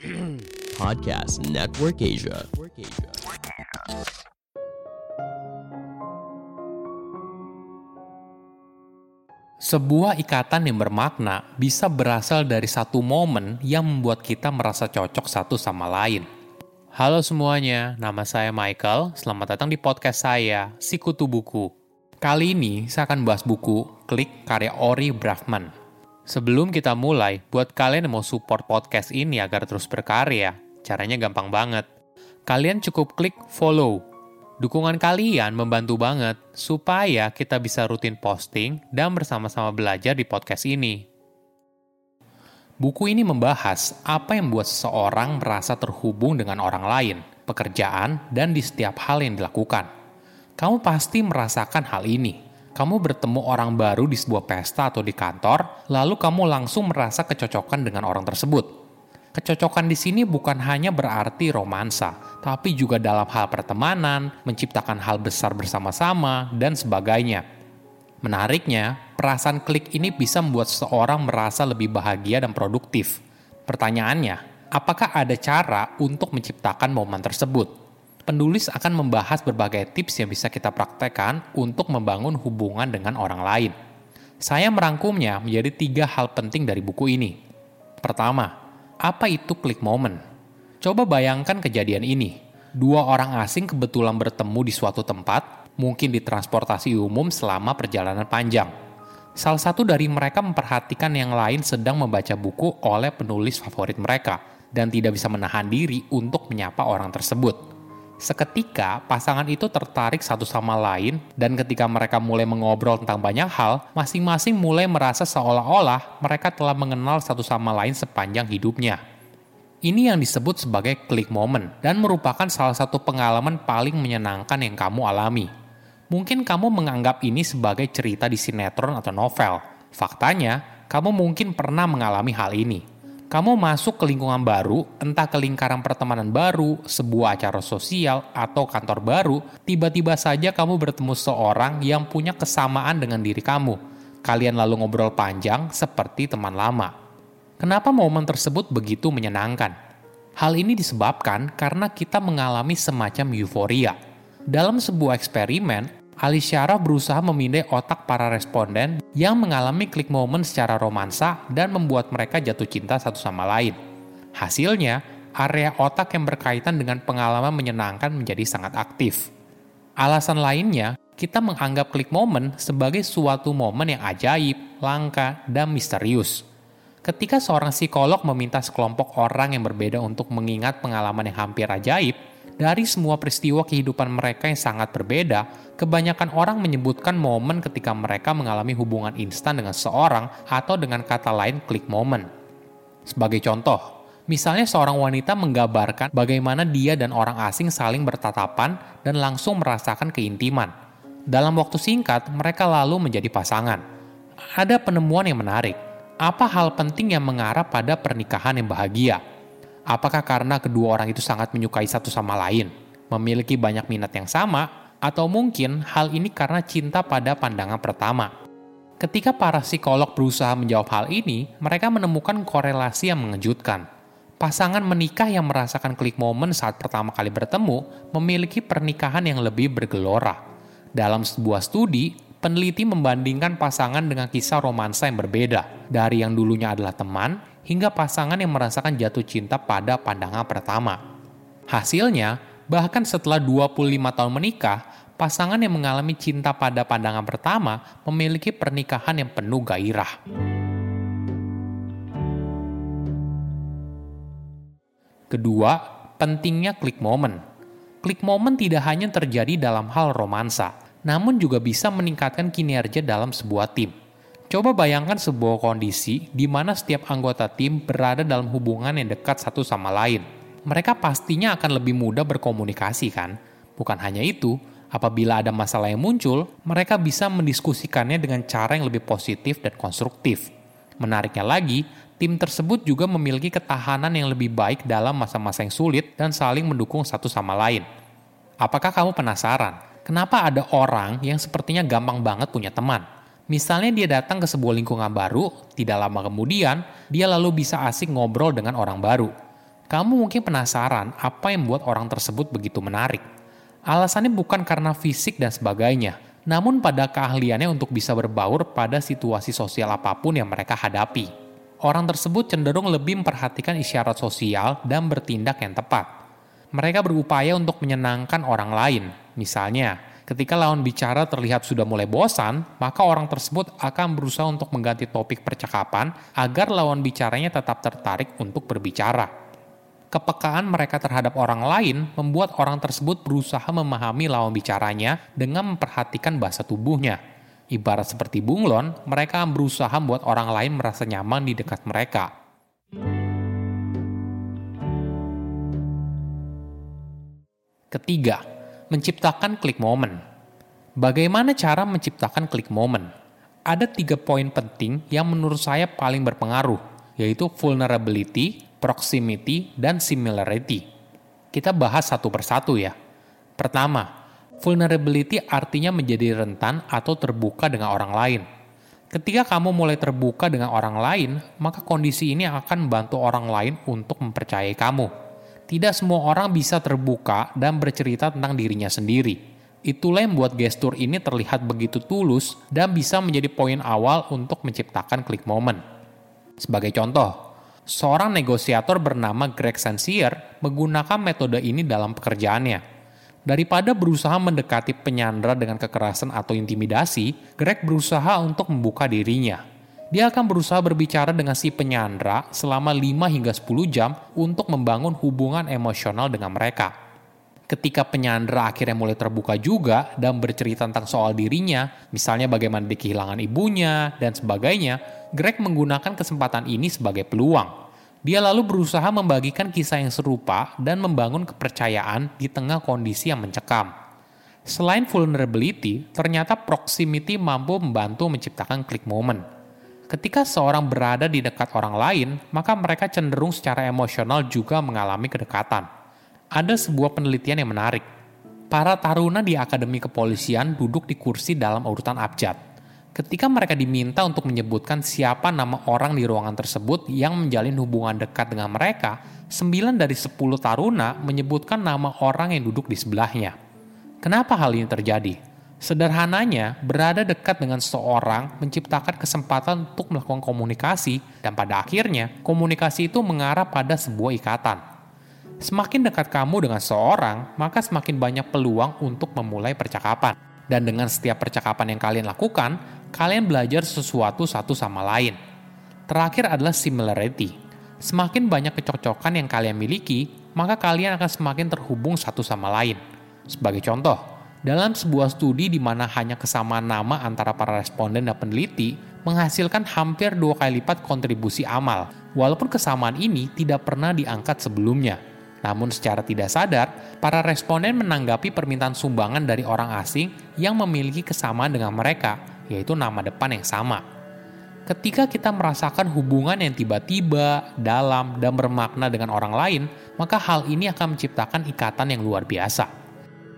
Podcast Network Asia. Sebuah ikatan yang bermakna bisa berasal dari satu momen yang membuat kita merasa cocok satu sama lain. Halo semuanya, nama saya Michael. Selamat datang di podcast saya, Sikutu Buku. Kali ini saya akan bahas buku Klik karya Ori Brahman. Sebelum kita mulai, buat kalian yang mau support podcast ini agar terus berkarya, caranya gampang banget. Kalian cukup klik follow Dukungan kalian membantu banget supaya kita bisa rutin posting dan bersama-sama belajar di podcast ini. Buku ini membahas apa yang membuat seseorang merasa terhubung dengan orang lain, pekerjaan, dan di setiap hal yang dilakukan. Kamu pasti merasakan hal ini. Kamu bertemu orang baru di sebuah pesta atau di kantor, lalu kamu langsung merasa kecocokan dengan orang tersebut. Kecocokan di sini bukan hanya berarti romansa, tapi juga dalam hal pertemanan, menciptakan hal besar bersama-sama, dan sebagainya. Menariknya, perasaan klik ini bisa membuat seseorang merasa lebih bahagia dan produktif. Pertanyaannya, apakah ada cara untuk menciptakan momen tersebut? Penulis akan membahas berbagai tips yang bisa kita praktekkan untuk membangun hubungan dengan orang lain. Saya merangkumnya menjadi tiga hal penting dari buku ini. Pertama, apa itu klik moment? Coba bayangkan kejadian ini. Dua orang asing kebetulan bertemu di suatu tempat, mungkin di transportasi umum selama perjalanan panjang. Salah satu dari mereka memperhatikan yang lain sedang membaca buku oleh penulis favorit mereka dan tidak bisa menahan diri untuk menyapa orang tersebut. Seketika, pasangan itu tertarik satu sama lain, dan ketika mereka mulai mengobrol tentang banyak hal, masing-masing mulai merasa seolah-olah mereka telah mengenal satu sama lain sepanjang hidupnya. Ini yang disebut sebagai click moment, dan merupakan salah satu pengalaman paling menyenangkan yang kamu alami. Mungkin kamu menganggap ini sebagai cerita di sinetron atau novel. Faktanya, kamu mungkin pernah mengalami hal ini kamu masuk ke lingkungan baru, entah ke lingkaran pertemanan baru, sebuah acara sosial, atau kantor baru, tiba-tiba saja kamu bertemu seorang yang punya kesamaan dengan diri kamu. Kalian lalu ngobrol panjang seperti teman lama. Kenapa momen tersebut begitu menyenangkan? Hal ini disebabkan karena kita mengalami semacam euforia. Dalam sebuah eksperimen, Alisyara berusaha memindai otak para responden yang mengalami klik momen secara romansa dan membuat mereka jatuh cinta satu sama lain. Hasilnya, area otak yang berkaitan dengan pengalaman menyenangkan menjadi sangat aktif. Alasan lainnya, kita menganggap klik momen sebagai suatu momen yang ajaib, langka, dan misterius. Ketika seorang psikolog meminta sekelompok orang yang berbeda untuk mengingat pengalaman yang hampir ajaib, dari semua peristiwa kehidupan mereka yang sangat berbeda, kebanyakan orang menyebutkan momen ketika mereka mengalami hubungan instan dengan seorang atau dengan kata lain klik momen. Sebagai contoh, misalnya seorang wanita menggambarkan bagaimana dia dan orang asing saling bertatapan dan langsung merasakan keintiman. Dalam waktu singkat, mereka lalu menjadi pasangan. Ada penemuan yang menarik. Apa hal penting yang mengarah pada pernikahan yang bahagia? Apakah karena kedua orang itu sangat menyukai satu sama lain, memiliki banyak minat yang sama, atau mungkin hal ini karena cinta pada pandangan pertama? Ketika para psikolog berusaha menjawab hal ini, mereka menemukan korelasi yang mengejutkan. Pasangan menikah yang merasakan klik momen saat pertama kali bertemu memiliki pernikahan yang lebih bergelora. Dalam sebuah studi, peneliti membandingkan pasangan dengan kisah romansa yang berbeda, dari yang dulunya adalah teman hingga pasangan yang merasakan jatuh cinta pada pandangan pertama. Hasilnya, bahkan setelah 25 tahun menikah, pasangan yang mengalami cinta pada pandangan pertama memiliki pernikahan yang penuh gairah. Kedua, pentingnya klik momen. Klik momen tidak hanya terjadi dalam hal romansa, namun juga bisa meningkatkan kinerja dalam sebuah tim. Coba bayangkan sebuah kondisi di mana setiap anggota tim berada dalam hubungan yang dekat satu sama lain. Mereka pastinya akan lebih mudah berkomunikasi kan? Bukan hanya itu, apabila ada masalah yang muncul, mereka bisa mendiskusikannya dengan cara yang lebih positif dan konstruktif. Menariknya lagi, tim tersebut juga memiliki ketahanan yang lebih baik dalam masa-masa yang sulit dan saling mendukung satu sama lain. Apakah kamu penasaran? Kenapa ada orang yang sepertinya gampang banget punya teman? Misalnya dia datang ke sebuah lingkungan baru, tidak lama kemudian dia lalu bisa asik ngobrol dengan orang baru. Kamu mungkin penasaran apa yang membuat orang tersebut begitu menarik. Alasannya bukan karena fisik dan sebagainya, namun pada keahliannya untuk bisa berbaur pada situasi sosial apa pun yang mereka hadapi. Orang tersebut cenderung lebih memperhatikan isyarat sosial dan bertindak yang tepat. Mereka berupaya untuk menyenangkan orang lain, misalnya Ketika lawan bicara terlihat sudah mulai bosan, maka orang tersebut akan berusaha untuk mengganti topik percakapan agar lawan bicaranya tetap tertarik untuk berbicara. Kepekaan mereka terhadap orang lain membuat orang tersebut berusaha memahami lawan bicaranya dengan memperhatikan bahasa tubuhnya. Ibarat seperti bunglon, mereka berusaha membuat orang lain merasa nyaman di dekat mereka. Ketiga, menciptakan klik moment. Bagaimana cara menciptakan klik moment? Ada tiga poin penting yang menurut saya paling berpengaruh, yaitu vulnerability, proximity, dan similarity. Kita bahas satu persatu ya. Pertama, vulnerability artinya menjadi rentan atau terbuka dengan orang lain. Ketika kamu mulai terbuka dengan orang lain, maka kondisi ini akan membantu orang lain untuk mempercayai kamu tidak semua orang bisa terbuka dan bercerita tentang dirinya sendiri. Itulah yang membuat gestur ini terlihat begitu tulus dan bisa menjadi poin awal untuk menciptakan klik moment. Sebagai contoh, seorang negosiator bernama Greg Sensier menggunakan metode ini dalam pekerjaannya. Daripada berusaha mendekati penyandra dengan kekerasan atau intimidasi, Greg berusaha untuk membuka dirinya dia akan berusaha berbicara dengan si penyandra selama 5 hingga 10 jam untuk membangun hubungan emosional dengan mereka. Ketika penyandra akhirnya mulai terbuka juga dan bercerita tentang soal dirinya, misalnya bagaimana dia kehilangan ibunya dan sebagainya, Greg menggunakan kesempatan ini sebagai peluang. Dia lalu berusaha membagikan kisah yang serupa dan membangun kepercayaan di tengah kondisi yang mencekam. Selain vulnerability, ternyata proximity mampu membantu menciptakan click moment Ketika seorang berada di dekat orang lain, maka mereka cenderung secara emosional juga mengalami kedekatan. Ada sebuah penelitian yang menarik. Para taruna di Akademi Kepolisian duduk di kursi dalam urutan abjad. Ketika mereka diminta untuk menyebutkan siapa nama orang di ruangan tersebut yang menjalin hubungan dekat dengan mereka, 9 dari 10 taruna menyebutkan nama orang yang duduk di sebelahnya. Kenapa hal ini terjadi? Sederhananya, berada dekat dengan seseorang menciptakan kesempatan untuk melakukan komunikasi, dan pada akhirnya komunikasi itu mengarah pada sebuah ikatan. Semakin dekat kamu dengan seseorang, maka semakin banyak peluang untuk memulai percakapan. Dan dengan setiap percakapan yang kalian lakukan, kalian belajar sesuatu satu sama lain. Terakhir adalah similarity. Semakin banyak kecocokan yang kalian miliki, maka kalian akan semakin terhubung satu sama lain. Sebagai contoh, dalam sebuah studi di mana hanya kesamaan nama antara para responden dan peneliti menghasilkan hampir dua kali lipat kontribusi amal, walaupun kesamaan ini tidak pernah diangkat sebelumnya. Namun secara tidak sadar, para responden menanggapi permintaan sumbangan dari orang asing yang memiliki kesamaan dengan mereka, yaitu nama depan yang sama. Ketika kita merasakan hubungan yang tiba-tiba, dalam, dan bermakna dengan orang lain, maka hal ini akan menciptakan ikatan yang luar biasa.